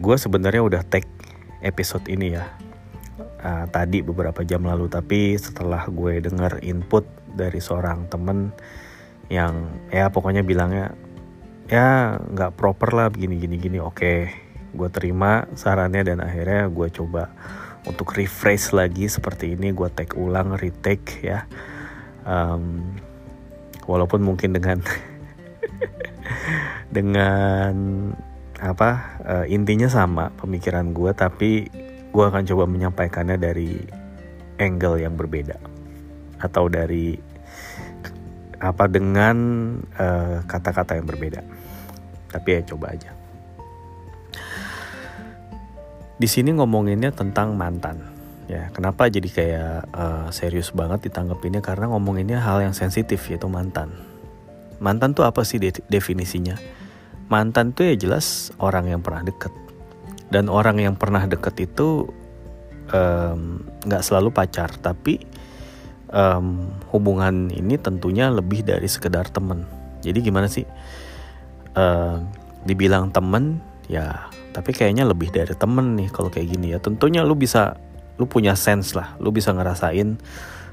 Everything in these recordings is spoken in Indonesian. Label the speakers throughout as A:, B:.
A: gue sebenarnya udah take episode ini ya. Uh, tadi beberapa jam lalu tapi setelah gue denger input dari seorang temen yang ya pokoknya bilangnya ya nggak proper lah begini gini gini oke. Gue terima sarannya dan akhirnya gue coba untuk refresh lagi seperti ini gue take ulang retake ya. Um, walaupun mungkin dengan dengan apa uh, intinya sama pemikiran gue tapi gue akan coba menyampaikannya dari angle yang berbeda. Atau dari apa dengan eh, kata-kata uh, yang berbeda. Tapi ya coba aja. Di sini ngomonginnya tentang mantan. Ya kenapa jadi kayak uh, serius banget ditanggapinnya karena ngomonginnya hal yang sensitif yaitu mantan. Mantan tuh apa sih de definisinya mantan tuh ya jelas orang yang pernah deket. Dan orang yang pernah deket itu nggak um, selalu pacar tapi um, hubungan ini tentunya lebih dari sekedar temen. Jadi gimana sih? Uh, dibilang temen ya tapi kayaknya lebih dari temen nih kalau kayak gini ya. Tentunya lu bisa lu punya sense lah. Lu bisa ngerasain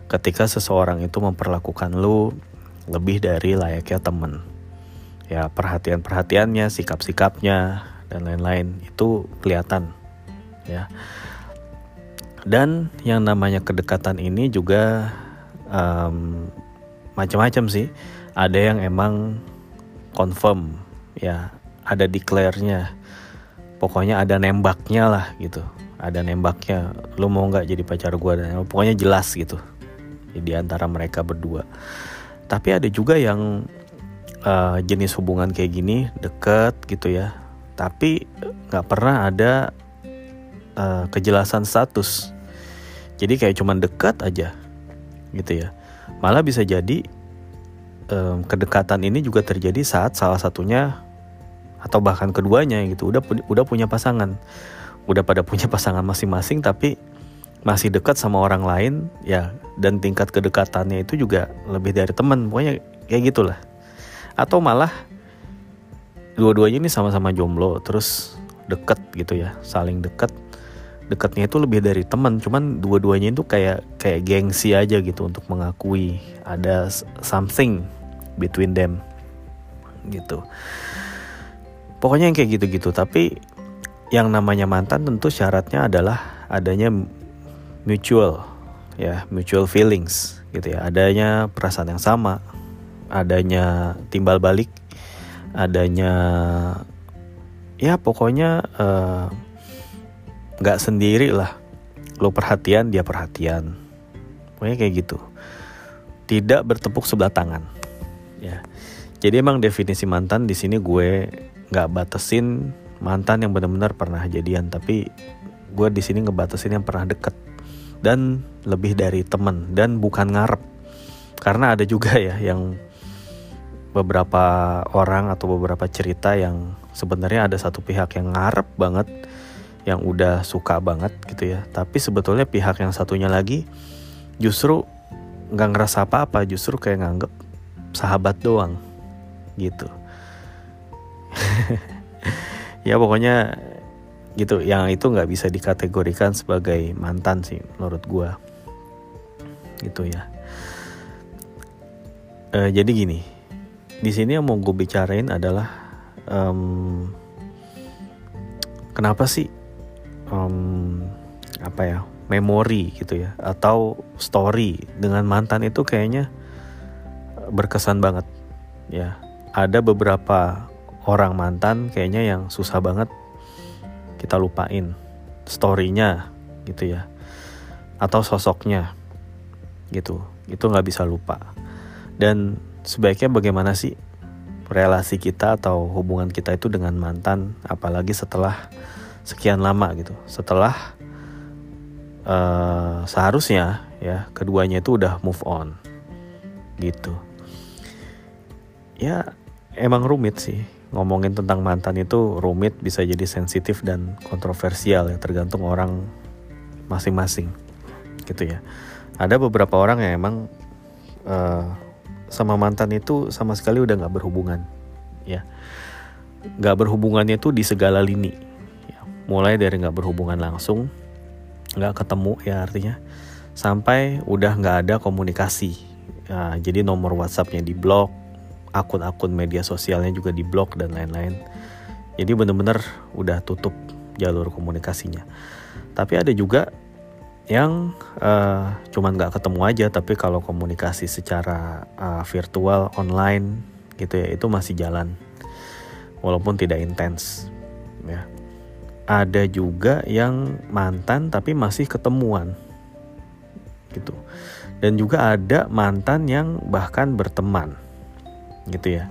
A: ketika seseorang itu memperlakukan lu lebih dari layaknya temen ya perhatian-perhatiannya, sikap-sikapnya dan lain-lain itu kelihatan ya. Dan yang namanya kedekatan ini juga um, macam-macam sih. Ada yang emang confirm ya, ada declare-nya. Pokoknya ada nembaknya lah gitu. Ada nembaknya. Lu mau nggak jadi pacar gue dan pokoknya jelas gitu. Di antara mereka berdua. Tapi ada juga yang uh, jenis hubungan kayak gini deket gitu ya. Tapi nggak pernah ada uh, kejelasan status. Jadi kayak cuman dekat aja gitu ya. Malah bisa jadi um, kedekatan ini juga terjadi saat salah satunya atau bahkan keduanya gitu udah udah punya pasangan. Udah pada punya pasangan masing-masing tapi masih dekat sama orang lain ya. Dan tingkat kedekatannya itu juga lebih dari teman pokoknya kayak gitulah atau malah dua-duanya ini sama-sama jomblo terus deket gitu ya saling deket. Deketnya itu lebih dari teman cuman dua-duanya itu kayak kayak gengsi aja gitu untuk mengakui ada something between them gitu. Pokoknya yang kayak gitu-gitu tapi yang namanya mantan tentu syaratnya adalah adanya mutual ya mutual feelings gitu ya. Adanya perasaan yang sama adanya timbal balik, adanya ya pokoknya eh, nggak uh, sendiri lah. Lo perhatian, dia perhatian. Pokoknya kayak gitu. Tidak bertepuk sebelah tangan. Ya. Jadi emang definisi mantan di sini gue nggak batasin mantan yang benar-benar pernah jadian, tapi gue di sini ngebatasin yang pernah deket dan lebih dari temen dan bukan ngarep karena ada juga ya yang beberapa orang atau beberapa cerita yang sebenarnya ada satu pihak yang ngarep banget yang udah suka banget gitu ya. Tapi sebetulnya pihak yang satunya lagi justru nggak ngerasa apa-apa justru kayak nganggep sahabat doang gitu. Ya pokoknya gitu. Yang itu nggak bisa dikategorikan sebagai mantan sih menurut gue gitu ya. E, jadi gini di sini yang mau gue bicarain adalah um, kenapa sih um, apa ya memori gitu ya atau story dengan mantan itu kayaknya berkesan banget ya. Ada beberapa orang mantan kayaknya yang susah banget kita lupain storynya gitu ya atau sosoknya gitu. Itu nggak bisa lupa. Dan sebaiknya bagaimana sih relasi kita atau hubungan kita itu dengan mantan apalagi setelah sekian lama gitu. Setelah uh, seharusnya ya keduanya itu udah move on gitu. Ya emang rumit sih. Ngomongin tentang mantan itu rumit bisa jadi sensitif dan kontroversial ya tergantung orang masing-masing gitu ya. Ada beberapa orang yang emang uh, sama mantan itu sama sekali udah nggak berhubungan ya. Nggak berhubungannya tuh di segala lini ya. mulai dari nggak berhubungan langsung nggak ketemu ya artinya. Sampai udah nggak ada komunikasi nah, jadi nomor WhatsAppnya di blok akun-akun media sosialnya juga di blok dan lain-lain. Jadi bener-bener udah tutup jalur komunikasinya. Tapi ada juga yang uh, cuman nggak ketemu aja tapi kalau komunikasi secara uh, virtual online gitu ya itu masih jalan. Walaupun tidak intens ya. Ada juga yang mantan tapi masih ketemuan gitu. Dan juga ada mantan yang bahkan berteman gitu ya.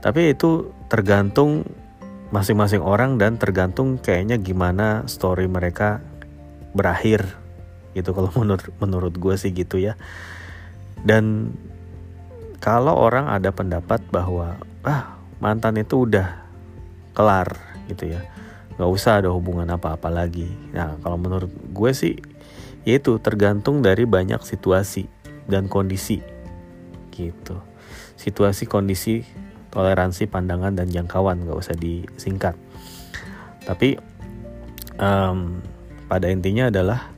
A: Tapi itu tergantung masing-masing orang dan tergantung kayaknya gimana story mereka berakhir gitu kalau menurut menurut gue sih gitu ya. Dan kalau orang ada pendapat bahwa ah mantan itu udah kelar gitu ya. Nggak usah ada hubungan apa-apa lagi. Nah kalau menurut gue sih yaitu tergantung dari banyak situasi dan kondisi gitu. Situasi kondisi toleransi pandangan dan jangkauan nggak usah disingkat. Tapi um, pada intinya adalah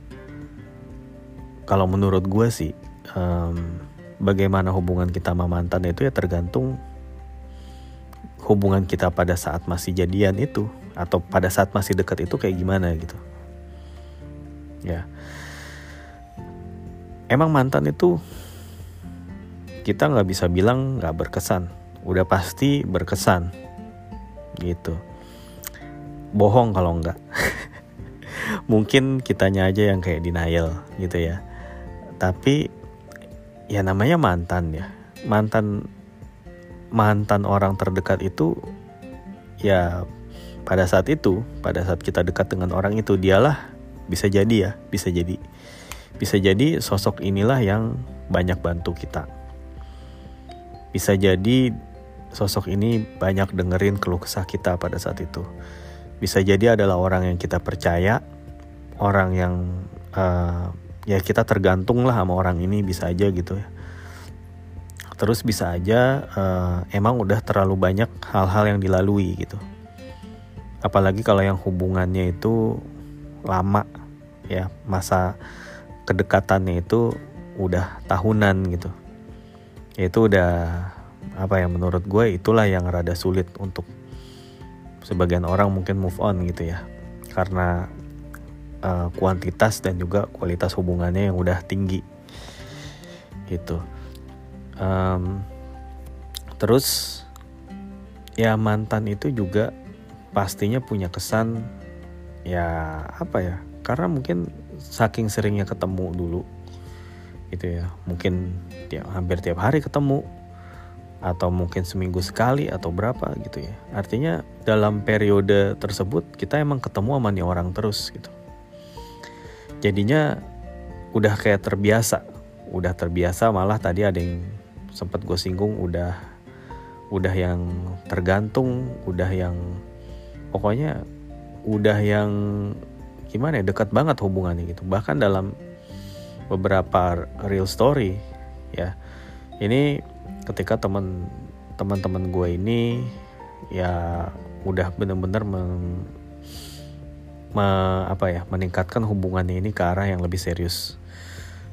A: kalau menurut gue sih um, bagaimana hubungan kita sama mantan itu ya tergantung hubungan kita pada saat masih jadian itu atau pada saat masih dekat itu kayak gimana gitu. Ya. Emang mantan itu kita nggak bisa bilang nggak berkesan. Udah pasti berkesan. Gitu. Bohong kalau nggak. Mungkin kitanya aja yang kayak denial gitu ya tapi ya namanya mantan ya. Mantan mantan orang terdekat itu ya pada saat itu pada saat kita dekat dengan orang itu dialah bisa jadi ya bisa jadi. Bisa jadi sosok inilah yang banyak bantu kita. Bisa jadi sosok ini banyak dengerin keluh kesah kita pada saat itu. Bisa jadi adalah orang yang kita percaya orang yang uh, ya kita tergantung lah sama orang ini bisa aja gitu ya. Terus bisa aja uh, emang udah terlalu banyak hal-hal yang dilalui gitu. Apalagi kalau yang hubungannya itu lama ya masa kedekatannya itu udah tahunan gitu. Itu udah apa ya menurut gue itulah yang rada sulit untuk sebagian orang mungkin move on gitu ya. Karena uh, kuantitas dan juga kualitas hubungannya yang udah tinggi. Gitu. Um, terus ya mantan itu juga pastinya punya kesan ya apa ya karena mungkin saking seringnya ketemu dulu gitu ya. Mungkin tiap hampir tiap hari ketemu atau mungkin seminggu sekali atau berapa gitu ya. Artinya dalam periode tersebut kita emang ketemu sama nih orang terus gitu jadinya udah kayak terbiasa. Udah terbiasa malah tadi ada yang sempat gue singgung udah udah yang tergantung udah yang pokoknya udah yang gimana ya dekat banget hubungannya gitu. Bahkan dalam beberapa real story ya ini ketika teman teman-teman gue ini ya udah bener-bener me, apa ya meningkatkan hubungannya ini ke arah yang lebih serius.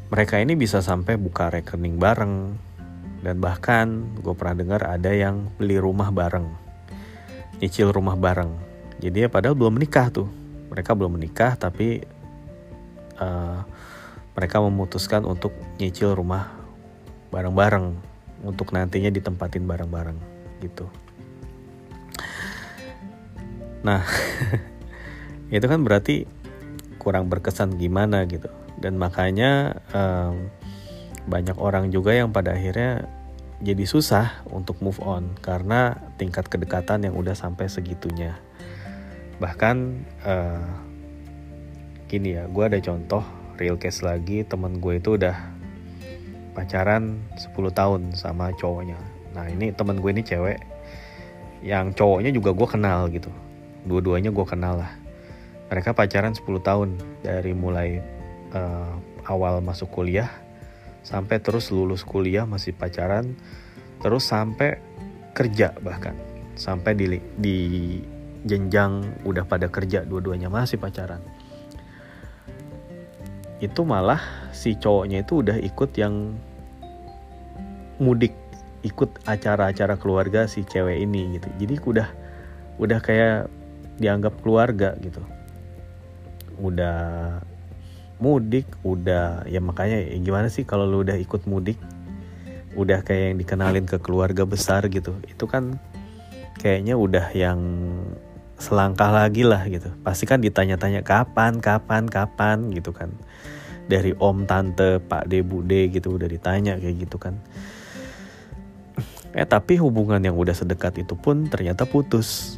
A: Mereka ini bisa sampai buka rekening bareng dan bahkan gue pernah dengar ada yang beli rumah bareng, nyicil rumah bareng. Jadi ya padahal belum menikah tuh, mereka belum menikah tapi uh, mereka memutuskan untuk nyicil rumah bareng-bareng untuk nantinya ditempatin bareng-bareng gitu. Nah itu kan berarti kurang berkesan gimana gitu. Dan makanya um, banyak orang juga yang pada akhirnya jadi susah untuk move on karena tingkat kedekatan yang udah sampai segitunya. Bahkan uh, gini ya gue ada contoh real case lagi temen gue itu udah pacaran 10 tahun sama cowoknya. Nah ini temen gue ini cewek yang cowoknya juga gue kenal gitu. Dua-duanya gue kenal lah mereka pacaran 10 tahun dari mulai uh, awal masuk kuliah sampai terus lulus kuliah masih pacaran terus sampai kerja bahkan sampai di di jenjang udah pada kerja dua-duanya masih pacaran. Itu malah si cowoknya itu udah ikut yang mudik ikut acara-acara keluarga si cewek ini gitu. Jadi udah udah kayak dianggap keluarga gitu udah mudik udah ya makanya ya gimana sih kalau lu udah ikut mudik udah kayak yang dikenalin ke keluarga besar gitu itu kan kayaknya udah yang selangkah lagi lah gitu. Pasti kan ditanya-tanya kapan kapan kapan? gitu kan. Dari om tante pak de bude gitu udah ditanya kayak gitu kan. Eh tapi hubungan yang udah sedekat itu pun ternyata putus.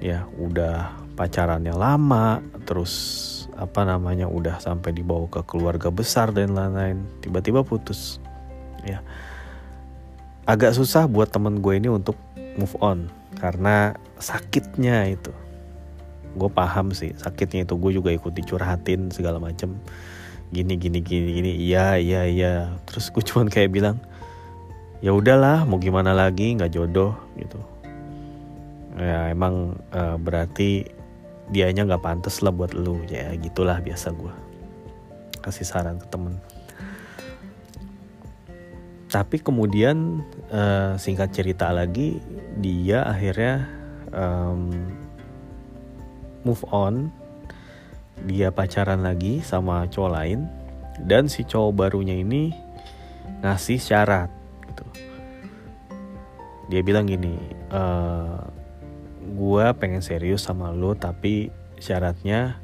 A: Ya udah pacarannya lama terus apa namanya udah sampai dibawa ke keluarga besar dan lain-lain tiba-tiba putus. Ya. Agak susah buat temen gue ini untuk move on karena sakitnya itu. Gue paham sih sakitnya itu gue juga ikut dicurhatin segala macem. Gini gini gini gini iya iya iya. Terus gue cuman kayak bilang ya udahlah mau gimana lagi nggak jodoh gitu. Ya emang uh, berarti dianya nggak pantas lah buat lu. Ya gitulah biasa gue kasih saran ke temen. Tapi kemudian uh, singkat cerita lagi dia akhirnya um, move on. Dia pacaran lagi sama cowok lain. Dan si cowok barunya ini ngasih syarat gitu. Dia bilang gini eh, gue pengen serius sama lo tapi syaratnya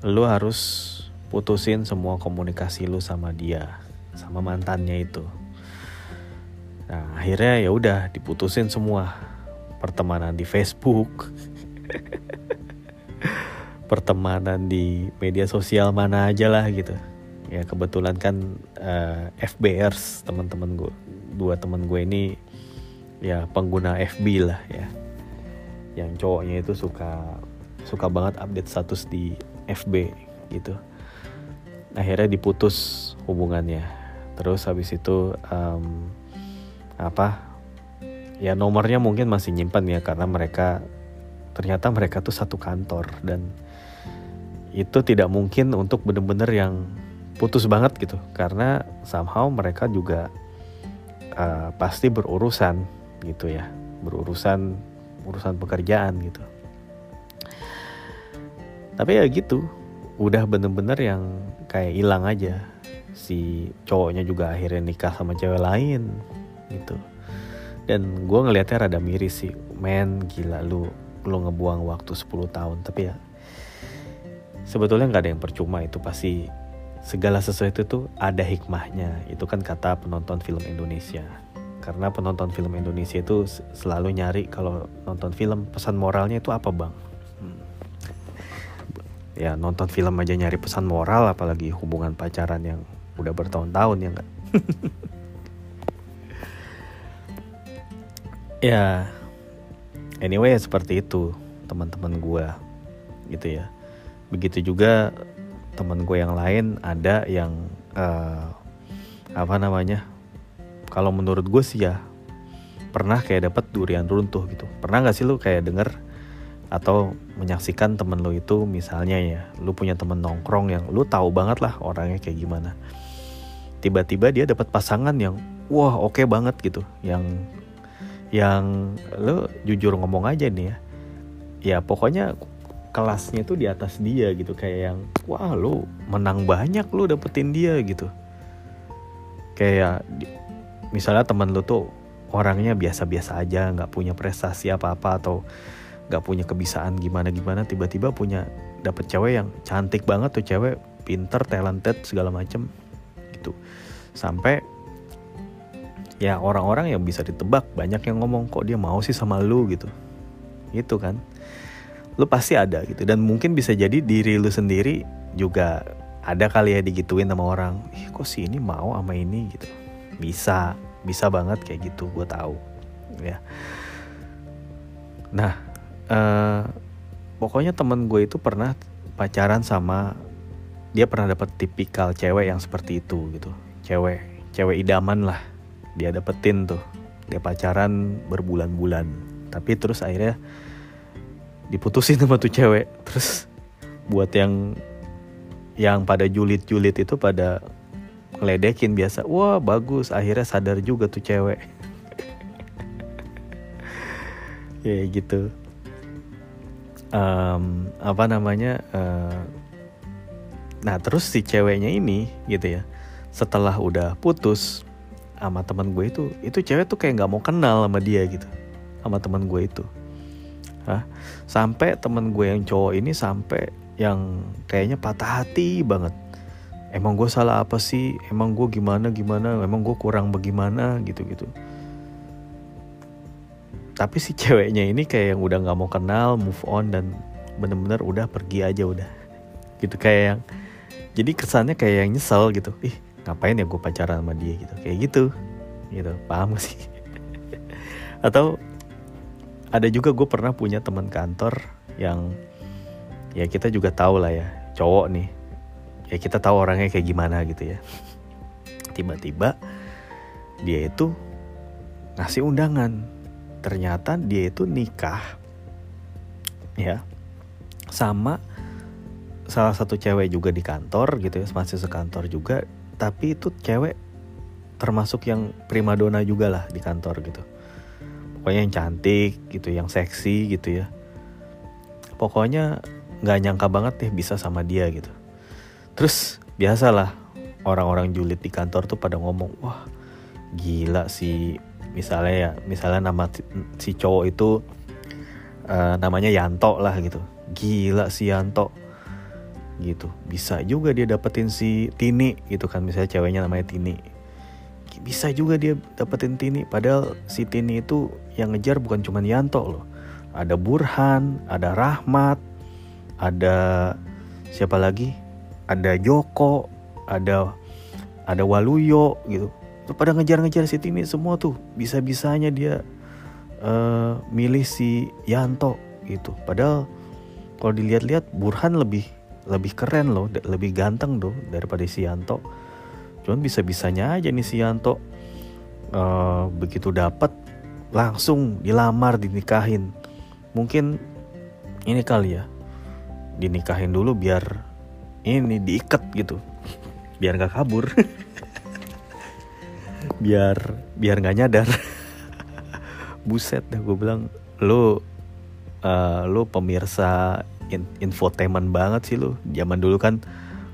A: lo harus putusin semua komunikasi lo sama dia sama mantannya itu Nah, akhirnya ya udah diputusin semua pertemanan di Facebook. pertemanan di media sosial mana aja lah gitu. Ya kebetulan kan uh, eh, FBers teman-teman gue, dua teman gue ini ya pengguna FB lah ya. Yang cowoknya itu suka suka banget update status di FB gitu. Akhirnya diputus hubungannya. Terus habis itu um, apa ya nomornya mungkin masih nyimpan ya karena mereka ternyata mereka tuh satu kantor dan itu tidak mungkin untuk bener-bener yang putus banget gitu karena somehow mereka juga uh, pasti berurusan gitu ya berurusan urusan pekerjaan gitu. Tapi ya gitu udah bener-bener yang kayak hilang aja. Si cowoknya juga akhirnya nikah sama cewek lain gitu. Dan gue ngelihatnya rada miris sih. Men gila lu lu ngebuang waktu 10 tahun. Tapi ya sebetulnya nggak ada yang percuma. Itu pasti segala sesuatu itu ada hikmahnya. Itu kan kata penonton film Indonesia karena penonton film Indonesia itu selalu nyari kalau nonton film pesan moralnya itu apa bang? Hmm. ya nonton film aja nyari pesan moral apalagi hubungan pacaran yang udah bertahun-tahun ya enggak ya anyway seperti itu teman-teman gue gitu ya. Begitu juga teman gue yang lain ada yang uh, apa namanya kalau menurut gue sih ya pernah kayak dapat durian runtuh gitu. Pernah nggak sih lu kayak denger atau menyaksikan temen lu itu misalnya ya lu punya temen nongkrong yang lu tahu banget lah orangnya kayak gimana. Tiba-tiba dia dapat pasangan yang wah oke okay banget gitu. Yang yang lo jujur ngomong aja nih ya. Ya pokoknya kelasnya tuh di atas dia gitu. Kayak yang wah lo menang banyak lo dapetin dia gitu. Kayak misalnya temen lo tuh orangnya biasa-biasa aja nggak punya prestasi apa-apa atau nggak punya kebisaan gimana-gimana tiba-tiba punya dapet cewek yang cantik banget tuh cewek pinter talented segala macem gitu. Sampai ya orang-orang yang bisa ditebak banyak yang ngomong kok dia mau sih sama lu? gitu. Itu kan. Lu pasti ada gitu. Dan mungkin bisa jadi diri lu sendiri juga ada kali ya digituin sama orang ih kok sih ini mau sama ini? gitu bisa bisa banget kayak gitu gue tahu ya. Nah uh, pokoknya temen gue itu pernah pacaran sama dia pernah dapat tipikal cewek yang seperti itu gitu. Cewek cewek idaman lah dia dapetin tuh. Dia pacaran berbulan-bulan tapi terus akhirnya diputusin sama tuh cewek. Terus buat yang yang pada julid-julid itu pada ngeledekin biasa wah bagus. Akhirnya sadar juga tuh cewek. Ya gitu. Um, apa namanya uh, nah terus si ceweknya ini gitu ya setelah udah putus sama teman gue itu itu cewek tuh kayak nggak mau kenal sama dia gitu. Sama teman gue itu. Hah? sampai teman gue yang cowok ini sampai yang kayaknya patah hati banget emang gue salah apa sih? Emang gue gimana gimana? Emang gue kurang bagaimana? Gitu gitu tapi si ceweknya ini kayak yang udah nggak mau kenal move on dan bener-bener udah pergi aja udah. Gitu kayak yang jadi kesannya kayak yang nyesel gitu. Ih ngapain ya gue pacaran sama dia? Gitu kayak gitu. Gitu paham gak sih? Atau ada juga gue pernah punya teman kantor yang ya kita juga tahu lah ya cowok nih ya kita tahu orangnya kayak gimana gitu ya. Tiba-tiba dia itu ngasih undangan. Ternyata dia itu nikah ya sama salah satu cewek juga di kantor gitu ya masih sekantor juga. Tapi itu cewek termasuk yang primadona juga lah di kantor gitu. Pokoknya yang cantik gitu yang seksi gitu ya. Pokoknya nggak nyangka banget deh bisa sama dia gitu terus biasalah orang-orang julid di kantor tuh pada ngomong wah gila si misalnya ya misalnya nama si cowok itu uh, namanya Yanto lah gitu. Gila si Yanto. Gitu. Bisa juga dia dapetin si Tini gitu kan misalnya ceweknya namanya Tini. Bisa juga dia dapetin Tini padahal si Tini itu yang ngejar bukan cuma Yanto loh. Ada Burhan ada Rahmat ada siapa lagi ada Joko ada ada Waluyo gitu. Tuh pada ngejar-ngejar si Tini semua tuh bisa-bisanya dia uh, milih si Yanto gitu. Padahal kalau dilihat-lihat Burhan lebih lebih keren loh lebih ganteng loh daripada si Yanto. Cuman bisa-bisanya aja nih si Yanto uh, begitu dapat langsung dilamar dinikahin. Mungkin ini kali ya dinikahin dulu biar ini diikat gitu. Biar nggak kabur. Biar biar nggak nyadar. Buset dah gue bilang lo uh, lo pemirsa in, infotainment banget sih lo. Zaman dulu kan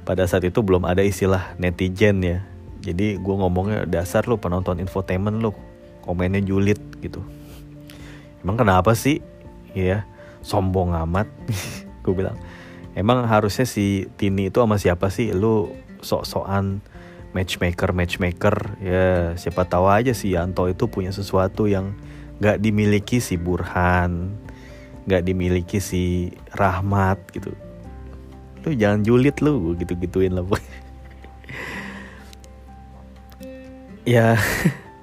A: pada saat itu belum ada istilah netizen ya. Jadi gue ngomongnya dasar lo penonton infotainment lo komennya julid gitu. Emang kenapa sih? Ya sombong amat. Gue bilang emang harusnya si Tini itu sama siapa sih? Lu sok-sokan matchmaker matchmaker. Ya siapa tahu aja si Yanto itu punya sesuatu yang nggak dimiliki si Burhan nggak dimiliki si Rahmat gitu. Lu jangan julid lu gitu gituin lah ya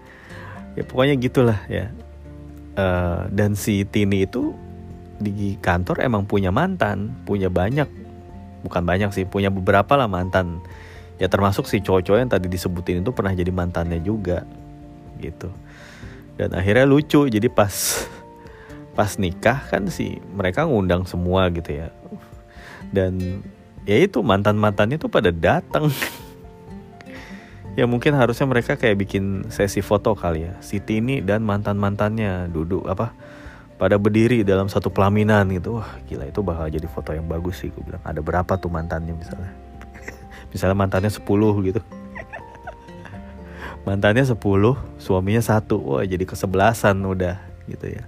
A: ya pokoknya gitulah ya. Uh, dan si Tini itu di kantor emang punya mantan punya banyak bukan banyak sih punya beberapa lah mantan. Ya termasuk si cowok-cowok yang tadi disebutin itu pernah jadi mantannya juga gitu. Dan akhirnya lucu jadi pas pas nikah kan si mereka ngundang semua gitu ya. Dan ya itu mantan mantannya tuh pada datang. Ya mungkin harusnya mereka kayak bikin sesi foto kali ya. Si Tini dan mantan mantannya duduk apa pada berdiri dalam satu pelaminan gitu. Wah gila itu bakal jadi foto yang bagus sih gue bilang. Ada berapa tuh mantannya misalnya? Misalnya mantannya 10 gitu. Mantannya 10 suaminya satu. Wah jadi kesebelasan udah gitu ya.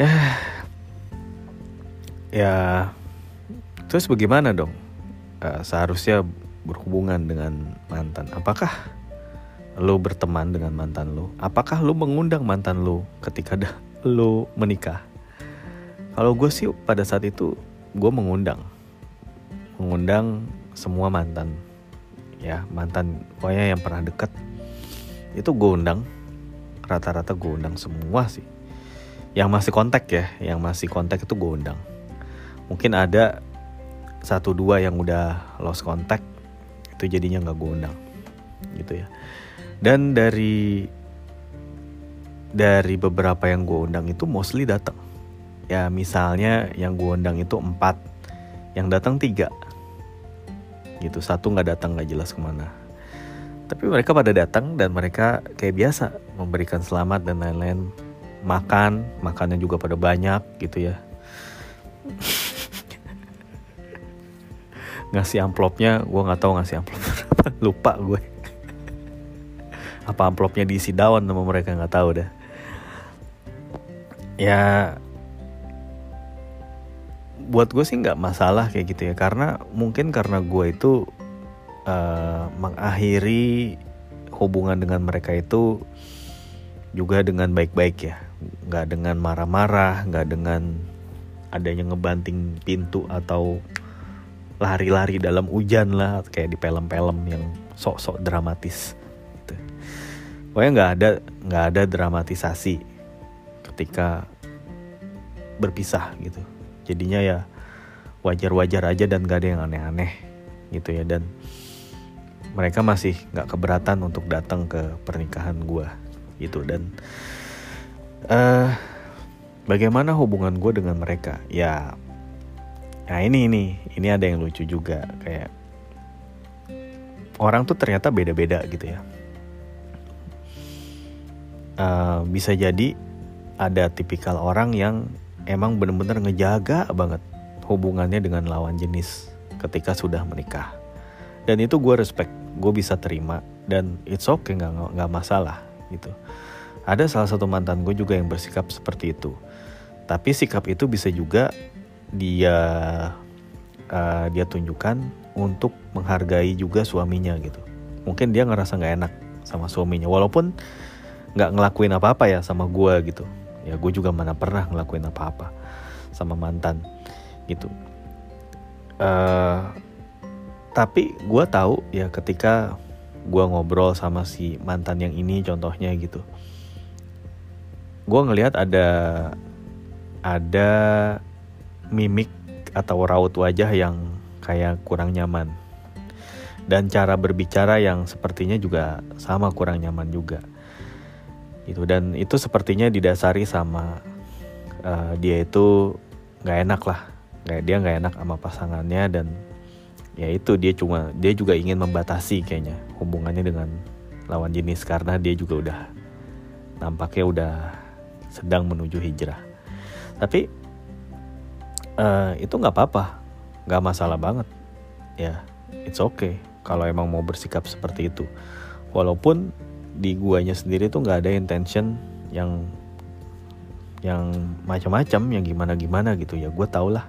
A: Ya ya terus bagaimana dong? Uh, seharusnya berhubungan dengan mantan. Apakah lo berteman dengan mantan lo apakah lo mengundang mantan lo ketika lo menikah? Kalau gue sih pada saat itu gue mengundang. Mengundang semua mantan. Ya mantan pokoknya yang pernah deket. Itu gue undang. Rata-rata gue undang semua sih. Yang masih kontak ya yang masih kontak itu gue undang. Mungkin ada satu dua yang udah lost contact itu jadinya nggak gue undang. Gitu ya. Dan dari dari beberapa yang gue undang itu mostly datang. Ya misalnya yang gue undang itu empat yang datang tiga. Gitu satu nggak datang nggak jelas ke mana. Tapi mereka pada datang dan mereka kayak biasa memberikan selamat dan lain-lain. Makan makannya juga pada banyak gitu ya. Ngasih amplopnya gue nggak tahu ngasih amplop lupa gue. Apa amplopnya diisi daun sama mereka nggak tahu dah ya buat gue sih nggak masalah kayak gitu ya. Karena mungkin karena gue itu uh, mengakhiri hubungan dengan mereka itu juga dengan baik-baik ya. Nggak dengan marah-marah nggak dengan adanya ngebanting pintu atau lari-lari dalam hujan lah kayak di film-film yang sok-sok dramatis gitu. pokoknya nggak ada nggak ada dramatisasi ketika berpisah gitu. Jadinya ya wajar-wajar aja dan gak ada yang aneh-aneh gitu ya. Dan mereka masih nggak keberatan untuk datang ke pernikahan gue gitu. Dan uh, bagaimana hubungan gue dengan mereka? Ya Nah ini ini ini ada yang lucu juga. Kayak orang tuh ternyata beda-beda gitu ya. Uh, bisa jadi ada tipikal orang yang emang bener-bener ngejaga banget hubungannya dengan lawan jenis ketika sudah menikah. Dan itu gue respect, gue bisa terima dan it's okay nggak nggak masalah gitu. Ada salah satu mantan gue juga yang bersikap seperti itu. Tapi sikap itu bisa juga dia uh, dia tunjukkan untuk menghargai juga suaminya gitu mungkin dia ngerasa nggak enak sama suaminya walaupun nggak ngelakuin apa-apa ya sama gue gitu ya gue juga mana pernah ngelakuin apa-apa sama mantan gitu uh, tapi gue tahu ya ketika gue ngobrol sama si mantan yang ini contohnya gitu gue ngelihat ada ada mimik atau raut wajah yang kayak kurang nyaman. Dan cara berbicara yang sepertinya juga sama kurang nyaman juga. Itu dan itu sepertinya didasari sama uh, dia itu nggak enak lah. Kayak dia nggak enak sama pasangannya dan ya itu dia cuma dia juga ingin membatasi kayaknya hubungannya dengan lawan jenis karena dia juga udah nampaknya udah sedang menuju hijrah. Tapi uh, itu nggak apa-apa nggak masalah banget ya it's okay kalau emang mau bersikap seperti itu walaupun di guanya sendiri tuh nggak ada intention yang yang macam-macam yang gimana-gimana gitu. Ya gue tau lah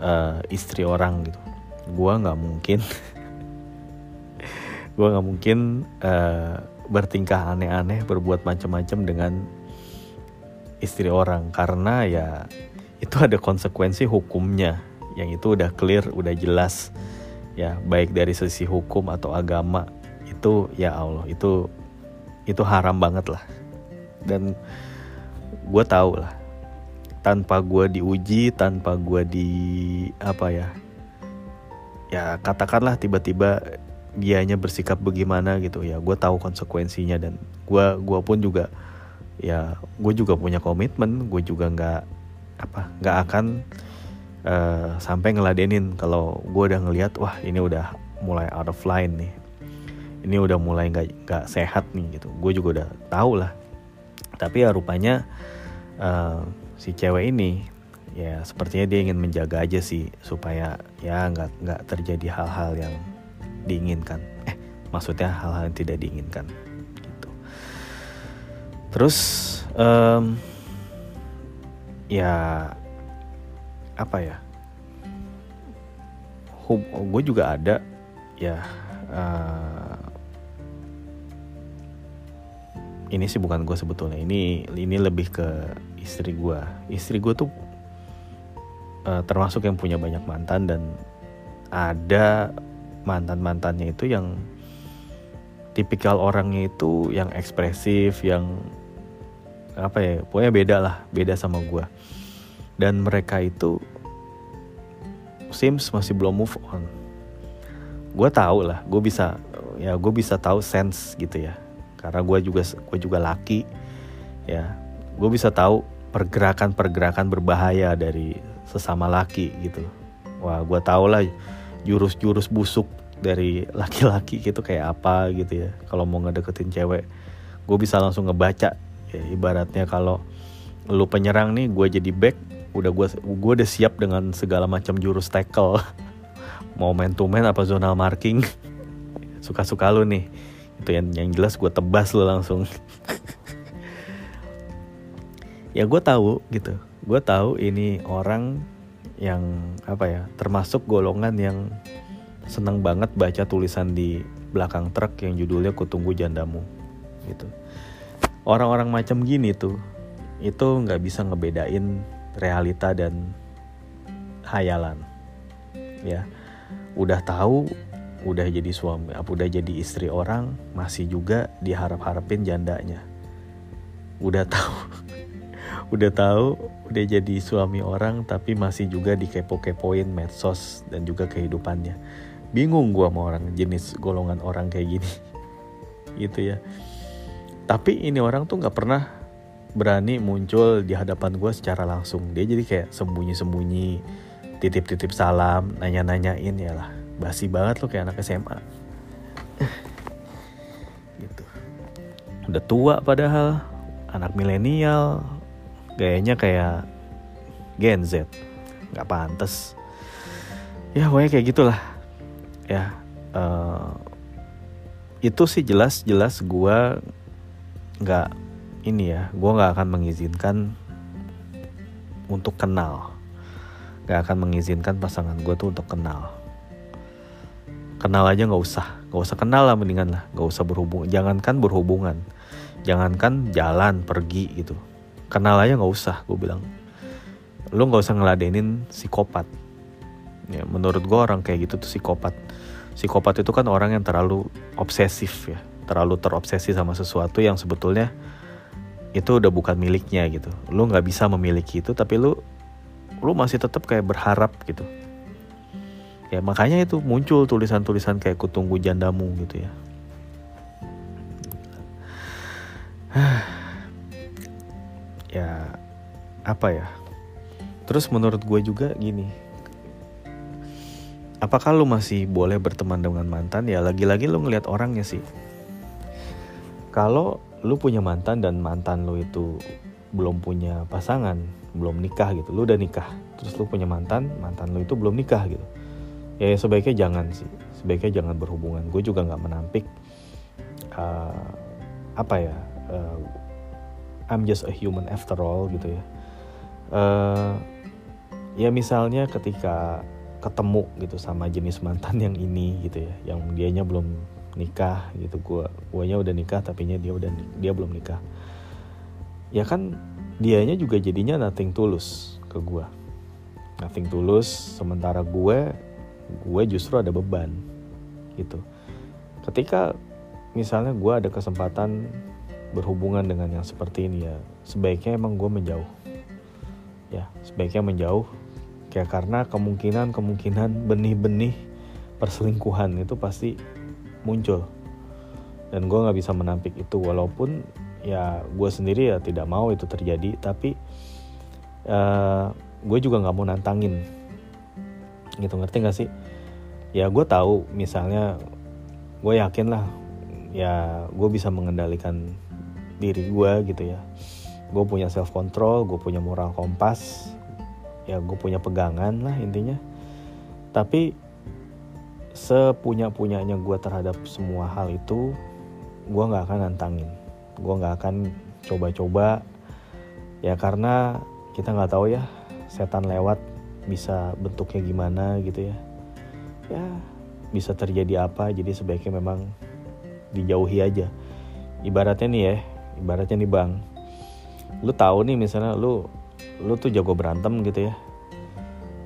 A: uh, istri orang gitu. Gue nggak mungkin gue nggak mungkin uh, bertingkah aneh-aneh berbuat macam-macam dengan istri orang. Karena ya itu ada konsekuensi hukumnya. Yang itu udah clear, udah jelas. Ya baik dari sisi hukum atau agama itu ya Allah itu itu haram banget lah. Dan gue tahu lah tanpa gue diuji tanpa gue di apa ya ya katakanlah tiba-tiba dianya bersikap bagaimana gitu ya gue tahu konsekuensinya. Dan gue gua pun juga ya gue juga punya komitmen gue juga nggak apa nggak akan uh, sampai ngeladenin kalau gue udah ngelihat wah ini udah mulai out of line nih ini udah mulai nggak nggak sehat nih gitu. Gue juga udah tahu lah. Tapi ya rupanya uh, si cewek ini ya sepertinya dia ingin menjaga aja sih supaya ya nggak nggak terjadi hal-hal yang diinginkan. Eh maksudnya hal-hal yang tidak diinginkan gitu. Terus um, ya apa ya? Gue juga ada ya uh, ini sih bukan gue sebetulnya. Ini ini lebih ke istri gue istri gue tuh uh, termasuk yang punya banyak mantan dan ada mantan mantannya itu yang tipikal orangnya itu yang ekspresif yang apa ya pokoknya beda lah beda sama gue dan mereka itu Sims masih belum move on. Gue tahu lah gue bisa ya gue bisa tahu sense gitu ya karena gue juga gue juga laki ya. Gue bisa tahu pergerakan-pergerakan berbahaya dari sesama laki gitu. Wah gue tau lah jurus-jurus busuk dari laki-laki gitu kayak apa gitu ya. Kalau mau ngedeketin cewek gue bisa langsung ngebaca. Ya ibaratnya kalau lu penyerang nih gue jadi back udah gue gue udah siap dengan segala macam jurus tackle. Mau main to man apa zonal marking? Suka-suka lu nih itu yang yang jelas gue tebas lu langsung. Ya gue tahu gitu. Gue tahu ini orang yang apa ya termasuk golongan yang seneng banget baca tulisan di belakang truk yang judulnya kutunggu jandamu gitu. Orang-orang macam gini tuh itu nggak bisa ngebedain realita dan hayalan ya. Udah tahu udah jadi suami udah jadi istri orang masih juga diharap-harapin jandanya. Udah tahu udah tahu udah jadi suami orang tapi masih juga dikepo-kepoin medsos dan juga kehidupannya. Bingung gua sama orang jenis golongan orang kayak gini. Gitu ya. Tapi ini orang tuh nggak pernah berani muncul di hadapan gue secara langsung. Dia jadi kayak sembunyi-sembunyi titip-titip salam nanya-nanyain ya lah basi banget lo kayak anak SMA gitu. Udah tua padahal anak milenial. Gayanya kayak Gen Z. Nggak pantas. Ya pokoknya kayak gitulah. Ya uh, itu sih jelas-jelas gue nggak ini ya gue nggak akan mengizinkan untuk kenal. Nggak akan mengizinkan pasangan gue tuh untuk kenal kenal aja nggak usah. Nggak usah kenal lah mendingan lah. Nggak usah berhubung jangankan berhubungan. Jangankan jalan pergi gitu. Kenal aja nggak usah gue bilang. Lu nggak usah ngeladenin psikopat. Ya menurut gue orang kayak gitu tuh psikopat. Psikopat itu kan orang yang terlalu obsesif ya. Terlalu terobsesi sama sesuatu yang sebetulnya itu udah bukan miliknya gitu. Lu nggak bisa memiliki itu tapi lu lu masih tetap kayak berharap gitu ya makanya itu muncul tulisan-tulisan kayak kutunggu jandamu gitu ya. Ya apa ya? Terus menurut gue juga gini. Apakah lu masih boleh berteman dengan mantan? Ya lagi-lagi lu ngelihat orangnya sih. Kalau lu punya mantan dan mantan lu itu belum punya pasangan, belum nikah gitu. Lu udah nikah, terus lu punya mantan, mantan lu itu belum nikah gitu. Ya, ya sebaiknya jangan sih, sebaiknya jangan berhubungan. Gue juga nggak menampik uh, apa ya, uh, I'm just a human after all gitu ya. Uh, ya misalnya ketika ketemu gitu sama jenis mantan yang ini gitu ya, yang dianya belum nikah gitu gue guanya udah nikah tapi dia udah dia belum nikah ya kan dianya juga jadinya nothing tulus ke gue nothing tulus sementara gue gue justru ada beban gitu. Ketika misalnya gue ada kesempatan berhubungan dengan yang seperti ini ya sebaiknya emang gue menjauh. Ya sebaiknya menjauh kayak karena kemungkinan kemungkinan benih-benih perselingkuhan itu pasti muncul. Dan gue nggak bisa menampik itu walaupun ya gue sendiri ya tidak mau itu terjadi tapi uh, gue juga nggak mau nantangin gitu ngerti gak sih? Ya gue tahu misalnya gue yakin lah ya gue bisa mengendalikan diri gue gitu ya. Gue punya self control gue punya moral kompas ya gue punya pegangan lah intinya. Tapi sepunya-punyanya gue terhadap semua hal itu gue nggak akan nantangin. Gue nggak akan coba-coba. Ya karena kita nggak tahu ya setan lewat bisa bentuknya gimana gitu ya. Ya bisa terjadi apa jadi sebaiknya memang dijauhi aja. Ibaratnya nih ya ibaratnya nih bang. Lu tahu nih misalnya lu lu tuh jago berantem gitu ya.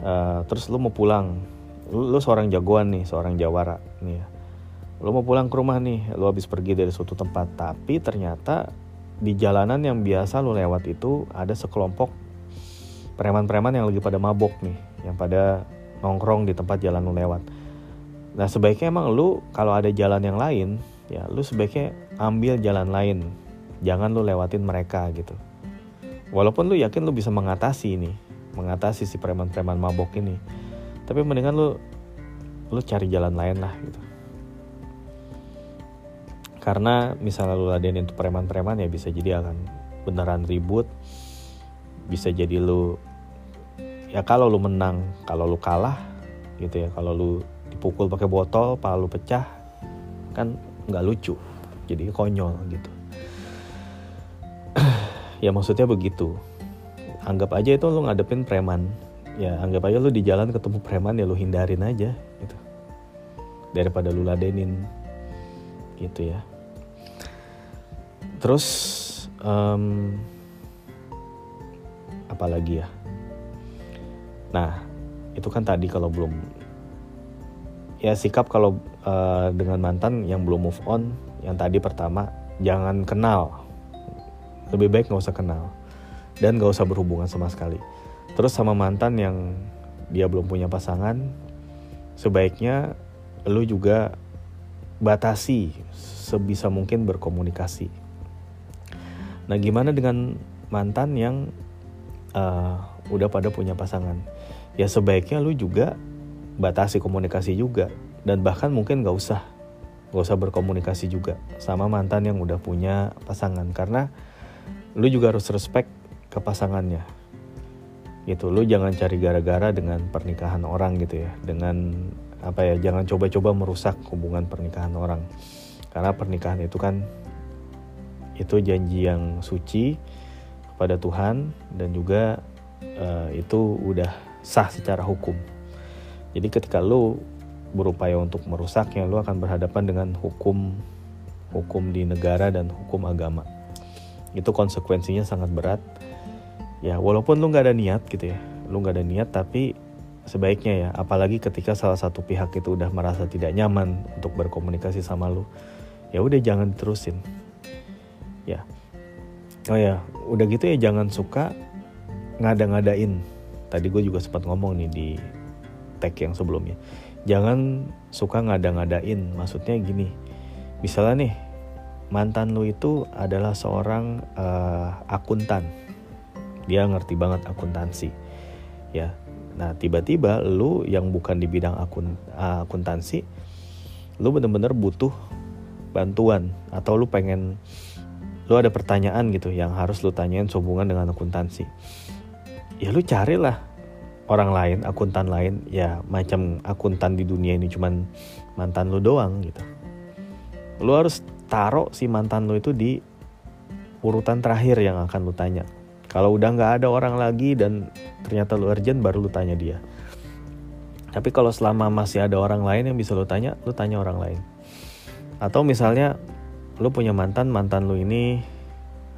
A: Uh, terus lu mau pulang. Lu, lu seorang jagoan nih seorang jawara nih ya. Lu mau pulang ke rumah nih lu habis pergi dari suatu tempat. Tapi ternyata di jalanan yang biasa lu lewat itu ada sekelompok preman-preman yang lagi pada mabok nih yang pada nongkrong di tempat jalan lu lewat. Nah sebaiknya emang lu kalau ada jalan yang lain ya lu sebaiknya ambil jalan lain. Jangan lu lewatin mereka gitu. Walaupun lu yakin lu bisa mengatasi ini mengatasi si preman-preman mabok ini tapi mendingan lu lu cari jalan lain lah gitu. Karena misalnya lu ladenin tuh preman-preman ya bisa jadi akan beneran ribut bisa jadi lu ya kalau lu menang kalau lu kalah gitu ya. Kalau lu dipukul pakai botol pala lu pecah kan nggak lucu. Jadi konyol gitu. Ya maksudnya begitu. Anggap aja itu lu ngadepin preman. Ya anggap aja lu di jalan ketemu preman ya lu hindarin aja gitu. Daripada lu ladenin gitu ya. Terus um, apalagi ya nah itu kan tadi kalau belum ya sikap kalau uh, dengan mantan yang belum move on yang tadi pertama jangan kenal. Lebih baik nggak usah kenal dan nggak usah berhubungan sama sekali. Terus sama mantan yang dia belum punya pasangan sebaiknya lu juga batasi sebisa mungkin berkomunikasi. Nah gimana dengan mantan yang uh, udah pada punya pasangan ya sebaiknya lu juga batasi komunikasi juga. Dan bahkan mungkin nggak usah. Nggak usah berkomunikasi juga sama mantan yang udah punya pasangan. Karena lu juga harus respect ke pasangannya. Gitu lu jangan cari gara-gara dengan pernikahan orang gitu ya. Dengan apa ya jangan coba-coba merusak hubungan pernikahan orang. Karena pernikahan itu kan itu janji yang suci kepada Tuhan dan juga uh, itu udah sah secara hukum. Jadi ketika lu berupaya untuk merusaknya lu akan berhadapan dengan hukum hukum di negara dan hukum agama. Itu konsekuensinya sangat berat. Ya walaupun lu nggak ada niat gitu ya lu nggak ada niat tapi sebaiknya ya apalagi ketika salah satu pihak itu udah merasa tidak nyaman untuk berkomunikasi sama lu ya udah jangan terusin. Ya. Oh ya udah gitu ya jangan suka ngada-ngadain tadi gue juga sempat ngomong nih di tag yang sebelumnya. Jangan suka ngada-ngadain. Maksudnya gini misalnya nih mantan lu itu adalah seorang uh, akuntan. Dia ngerti banget akuntansi ya. Nah tiba-tiba lu yang bukan di bidang akun uh, akuntansi lu bener-bener butuh bantuan atau lu pengen lu ada pertanyaan gitu yang harus lu tanyain sehubungan dengan akuntansi ya lu carilah orang lain akuntan lain ya macam akuntan di dunia ini cuman mantan lu doang gitu lu harus taruh si mantan lu itu di urutan terakhir yang akan lu tanya. Kalau udah nggak ada orang lagi dan ternyata lu urgent baru lu tanya dia. Tapi kalau selama masih ada orang lain yang bisa lu tanya, lu tanya orang lain. Atau misalnya lu punya mantan, mantan lu ini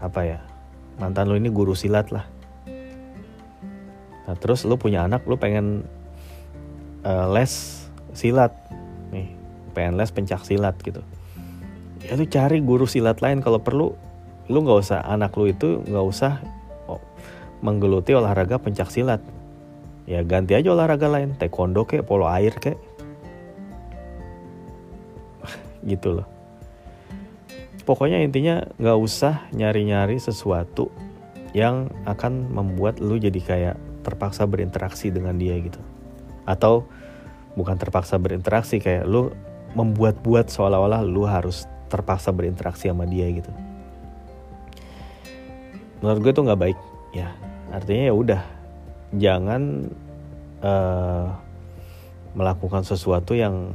A: apa ya? Mantan lu ini guru silat lah. Nah, terus lu punya anak, lu pengen uh, les silat. Nih, pengen les pencak silat gitu. Ya lu cari guru silat lain. Kalau perlu lu nggak usah anak lu itu nggak usah oh, menggeluti olahraga pencak silat. Ya ganti aja olahraga lain taekwondo kek polo air kek gitu loh. Pokoknya intinya nggak usah nyari-nyari sesuatu yang akan membuat lu jadi kayak terpaksa berinteraksi dengan dia gitu. Atau bukan terpaksa berinteraksi kayak lu membuat-buat seolah-olah lu harus terpaksa berinteraksi sama dia gitu. Menurut gue tuh nggak baik ya. Artinya ya udah jangan uh, melakukan sesuatu yang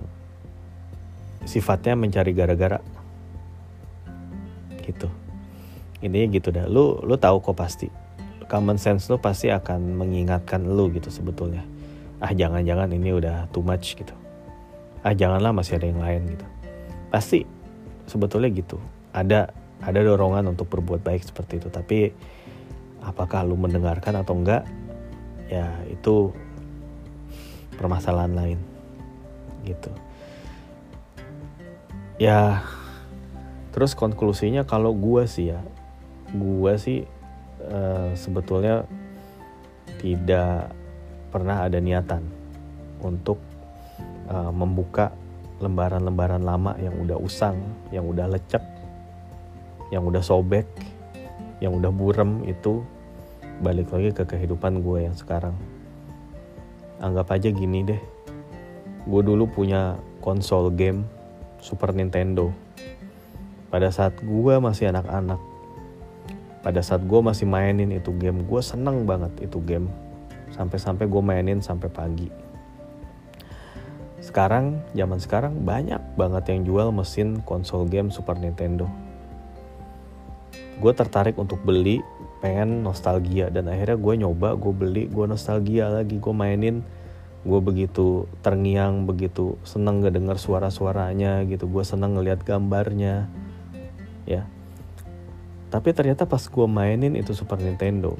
A: sifatnya mencari gara-gara. Gitu. Intinya gitu dah. Lu lu tahu kok pasti common sense lu pasti akan mengingatkan lu gitu sebetulnya. Ah jangan-jangan ini udah too much gitu. Ah janganlah masih ada yang lain gitu. Pasti sebetulnya gitu. Ada ada dorongan untuk berbuat baik seperti itu. Tapi apakah lu mendengarkan atau enggak ya itu permasalahan lain gitu. Ya terus konklusinya kalau gue sih ya gue sih uh, sebetulnya tidak pernah ada niatan untuk uh, membuka lembaran-lembaran lama yang udah usang, yang udah lecek, yang udah sobek, yang udah burem itu balik lagi ke kehidupan gue yang sekarang. Anggap aja gini deh gue dulu punya konsol game Super Nintendo. Pada saat gue masih anak-anak pada saat gue masih mainin itu game gue seneng banget itu game. Sampai-sampai gue mainin sampai pagi. Sekarang zaman sekarang banyak banget yang jual mesin konsol game Super Nintendo. Gue tertarik untuk beli pengen nostalgia. Dan akhirnya gue nyoba gue beli gue nostalgia lagi gue mainin. Gue begitu terngiang begitu seneng dengar suara-suaranya gitu. Gue seneng ngeliat gambarnya ya tapi ternyata pas gue mainin itu Super Nintendo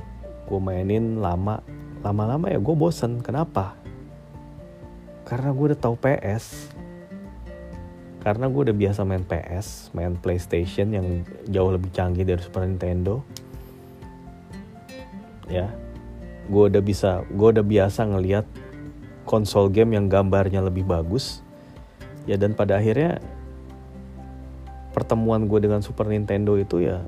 A: gue mainin lama lama-lama ya gue bosen. Kenapa? Karena gue udah tahu PS karena gue udah biasa main PS main PlayStation yang jauh lebih canggih dari Super Nintendo. Ya. Gue udah bisa gue udah biasa ngeliat konsol game yang gambarnya lebih bagus. Ya dan pada akhirnya pertemuan gue dengan Super Nintendo itu ya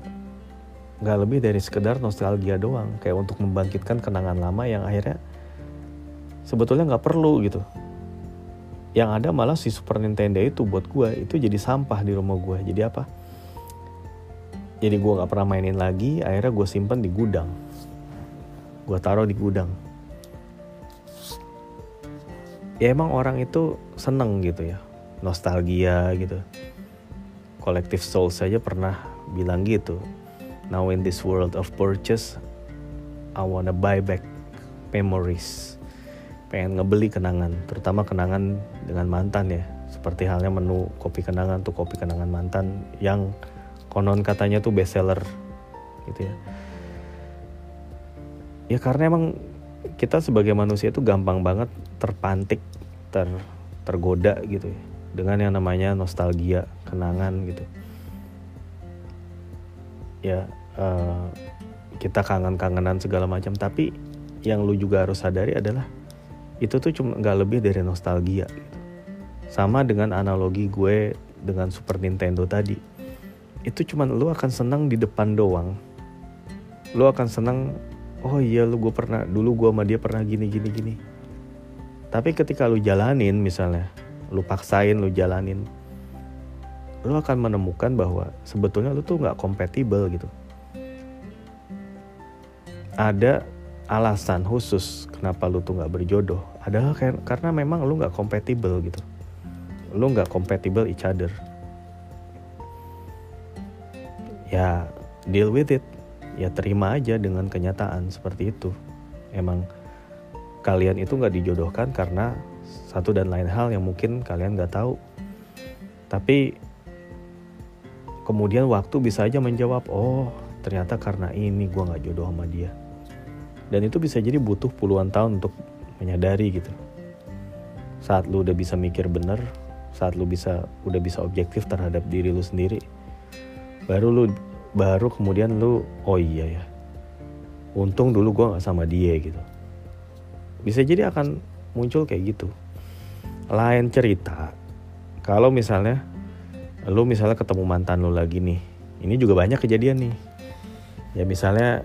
A: nggak lebih dari sekedar nostalgia doang kayak untuk membangkitkan kenangan lama yang akhirnya sebetulnya nggak perlu gitu. Yang ada malah si Super Nintendo itu buat gue itu jadi sampah di rumah gue jadi apa? Jadi gue nggak pernah mainin lagi akhirnya gue simpen di gudang. Gue taruh di gudang. Ya emang orang itu seneng gitu ya nostalgia gitu. Kolektif soul saja pernah bilang gitu now in this world of purchase I wanna buy back memories. Pengen ngebeli kenangan terutama kenangan dengan mantan ya. Seperti halnya menu kopi kenangan tuh kopi kenangan mantan yang konon katanya tuh best seller gitu ya. Ya karena emang kita sebagai manusia itu gampang banget terpantik ter tergoda gitu ya. Dengan yang namanya nostalgia kenangan gitu. Ya uh, kita kangen-kangenan segala macam tapi yang lu juga harus sadari adalah itu tuh cuma nggak lebih dari nostalgia gitu. Sama dengan analogi gue dengan Super Nintendo tadi. Itu cuma lu akan senang di depan doang. Lu akan senang oh iya lu gue pernah dulu gue sama dia pernah gini gini gini. Tapi ketika lu jalanin misalnya, lu paksain, lu jalanin, lu akan menemukan bahwa sebetulnya lu tuh nggak kompatibel gitu. Ada alasan khusus kenapa lu tuh nggak berjodoh adalah karena memang lu nggak kompatibel gitu. Lu nggak kompatibel each other. Ya deal with it. Ya terima aja dengan kenyataan seperti itu. Emang kalian itu nggak dijodohkan karena satu dan lain hal yang mungkin kalian nggak tahu. Tapi kemudian waktu bisa aja menjawab, oh ternyata karena ini gue nggak jodoh sama dia. Dan itu bisa jadi butuh puluhan tahun untuk menyadari gitu. Saat lu udah bisa mikir bener, saat lu bisa udah bisa objektif terhadap diri lu sendiri, baru lu baru kemudian lu oh iya ya, untung dulu gue nggak sama dia gitu. Bisa jadi akan muncul kayak gitu. Lain cerita kalau misalnya lu misalnya ketemu mantan lu lagi nih ini juga banyak kejadian nih. Ya misalnya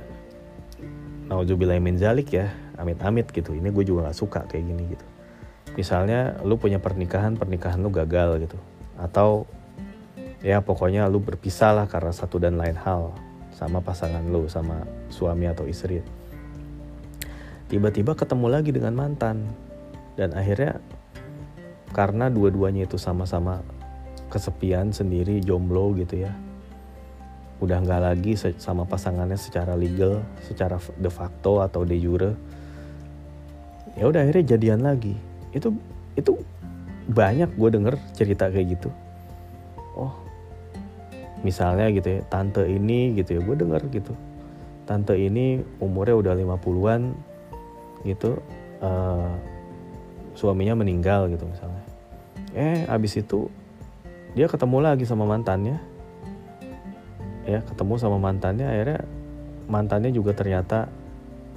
A: nauzubillah min zalik ya amit-amit gitu. Ini gue juga gak suka kayak gini gitu. Misalnya lu punya pernikahan pernikahan lu gagal gitu. Atau ya pokoknya lu berpisah lah karena satu dan lain hal sama pasangan lu sama suami atau istri. Tiba-tiba ketemu lagi dengan mantan. Dan akhirnya karena dua-duanya itu sama-sama kesepian sendiri jomblo gitu ya udah nggak lagi sama pasangannya secara legal secara de facto atau de jure. Ya udah akhirnya jadian lagi. Itu itu banyak gue denger cerita kayak gitu. Oh misalnya gitu ya tante ini gitu ya gue denger gitu. Tante ini umurnya udah 50-an gitu uh, suaminya meninggal gitu misalnya. Eh abis itu dia ketemu lagi sama mantannya ya ketemu sama mantannya akhirnya mantannya juga ternyata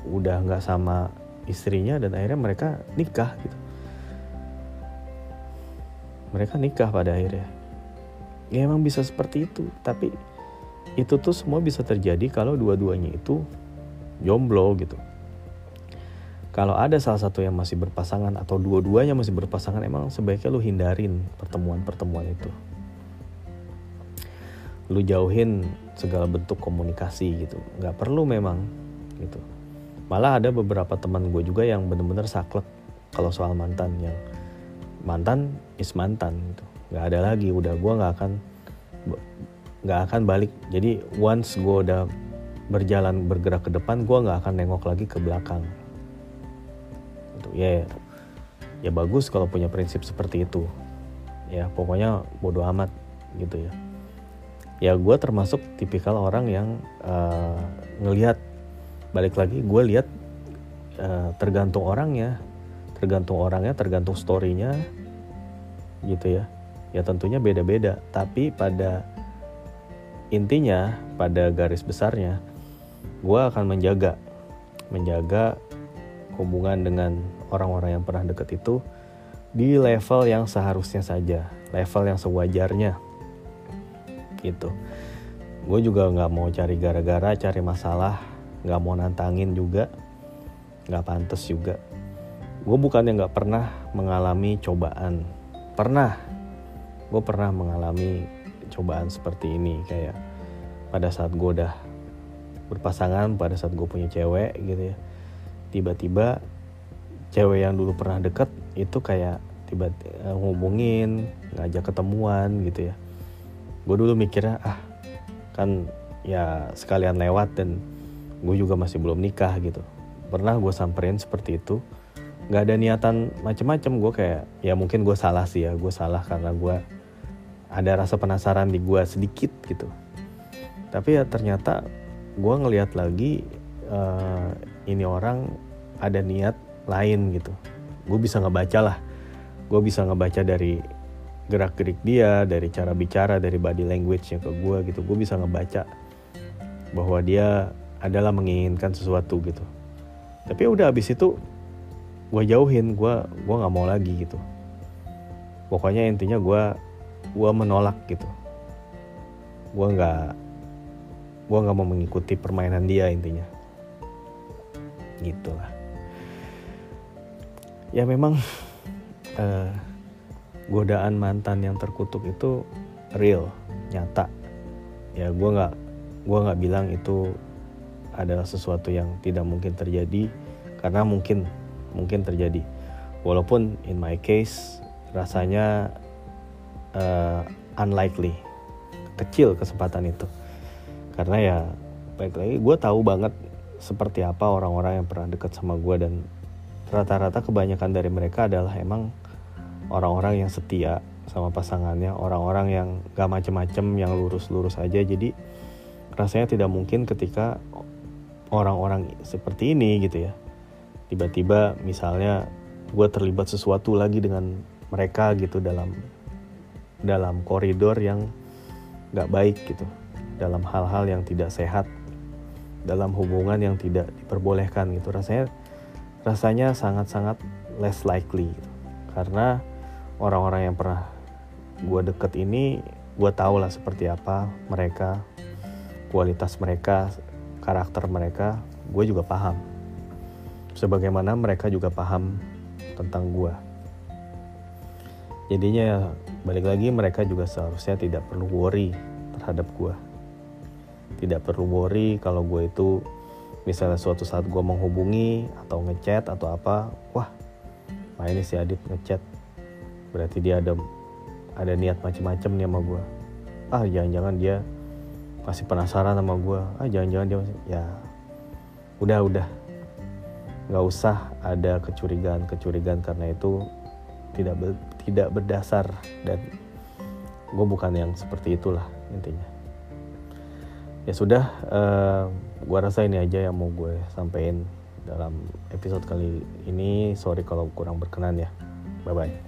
A: udah nggak sama istrinya dan akhirnya mereka nikah gitu. Mereka nikah pada akhirnya. Ya emang bisa seperti itu tapi itu tuh semua bisa terjadi kalau dua-duanya itu jomblo gitu. Kalau ada salah satu yang masih berpasangan atau dua-duanya masih berpasangan emang sebaiknya lu hindarin pertemuan-pertemuan itu lu jauhin segala bentuk komunikasi gitu. Nggak perlu memang gitu. Malah ada beberapa teman gue juga yang bener-bener saklek kalau soal mantan yang mantan is mantan gitu. Nggak ada lagi udah gue nggak akan nggak akan balik. Jadi once gue udah berjalan bergerak ke depan gue nggak akan nengok lagi ke belakang. Gitu ya ya bagus kalau punya prinsip seperti itu. Ya pokoknya bodoh amat gitu ya ya gue termasuk tipikal orang yang uh, ngelihat balik lagi gue lihat uh, tergantung orangnya tergantung orangnya tergantung storynya gitu ya ya tentunya beda-beda tapi pada intinya pada garis besarnya gue akan menjaga menjaga hubungan dengan orang-orang yang pernah deket itu di level yang seharusnya saja, level yang sewajarnya. Gitu. Gue juga nggak mau cari gara-gara, cari masalah, nggak mau nantangin juga, nggak pantas juga. Gue bukannya nggak pernah mengalami cobaan, pernah. Gue pernah mengalami cobaan seperti ini kayak pada saat gue udah berpasangan, pada saat gue punya cewek gitu ya tiba-tiba cewek yang dulu pernah deket itu kayak tiba tiba ngubungin ngajak ketemuan gitu ya gue dulu mikirnya ah kan ya sekalian lewat dan gue juga masih belum nikah gitu. Pernah gue samperin seperti itu. Nggak ada niatan macem-macem gue kayak ya mungkin gue salah sih ya gue salah karena gue ada rasa penasaran di gue sedikit gitu. Tapi ya ternyata gue ngelihat lagi uh, ini orang ada niat lain gitu. Gue bisa ngebaca lah. Gue bisa ngebaca dari gerak gerik dia dari cara bicara dari body language nya ke gue gitu. Gue bisa ngebaca bahwa dia adalah menginginkan sesuatu gitu. Tapi udah abis itu gue jauhin gue gue nggak mau lagi gitu. Pokoknya intinya gue gue menolak gitu. Gue nggak gue nggak mau mengikuti permainan dia intinya. Gitu lah ya memang uh, godaan mantan yang terkutuk itu real nyata. Ya gue nggak gue nggak bilang itu adalah sesuatu yang tidak mungkin terjadi karena mungkin mungkin terjadi. Walaupun in my case rasanya uh, unlikely kecil kesempatan itu. Karena ya baik lagi gue tahu banget seperti apa orang-orang yang pernah dekat sama gue dan rata-rata kebanyakan dari mereka adalah emang orang-orang yang setia sama pasangannya orang-orang yang gak macem-macem yang lurus-lurus aja jadi rasanya tidak mungkin ketika orang-orang seperti ini gitu ya tiba-tiba misalnya gue terlibat sesuatu lagi dengan mereka gitu dalam dalam koridor yang gak baik gitu dalam hal-hal yang tidak sehat dalam hubungan yang tidak diperbolehkan gitu rasanya rasanya sangat-sangat less likely gitu. karena orang-orang yang pernah gue deket ini gue tau lah seperti apa mereka kualitas mereka karakter mereka. Gue juga paham. Sebagaimana mereka juga paham tentang gue jadinya ya balik lagi mereka juga seharusnya tidak perlu worry terhadap gue tidak perlu worry kalau gue itu misalnya suatu saat gue menghubungi atau ngechat atau apa wah nah ini si Adit ngechat berarti dia ada ada niat macem-macem nih sama gue ah jangan-jangan dia masih penasaran sama gue ah jangan-jangan dia masih ya. Udah udah. Nggak usah ada kecurigaan-kecurigaan karena itu tidak ber, tidak berdasar. Dan gue bukan yang seperti itulah intinya. Ya sudah uh, gua rasa ini aja yang mau gue sampein dalam episode kali ini. Sorry kalau kurang berkenan ya. Bye bye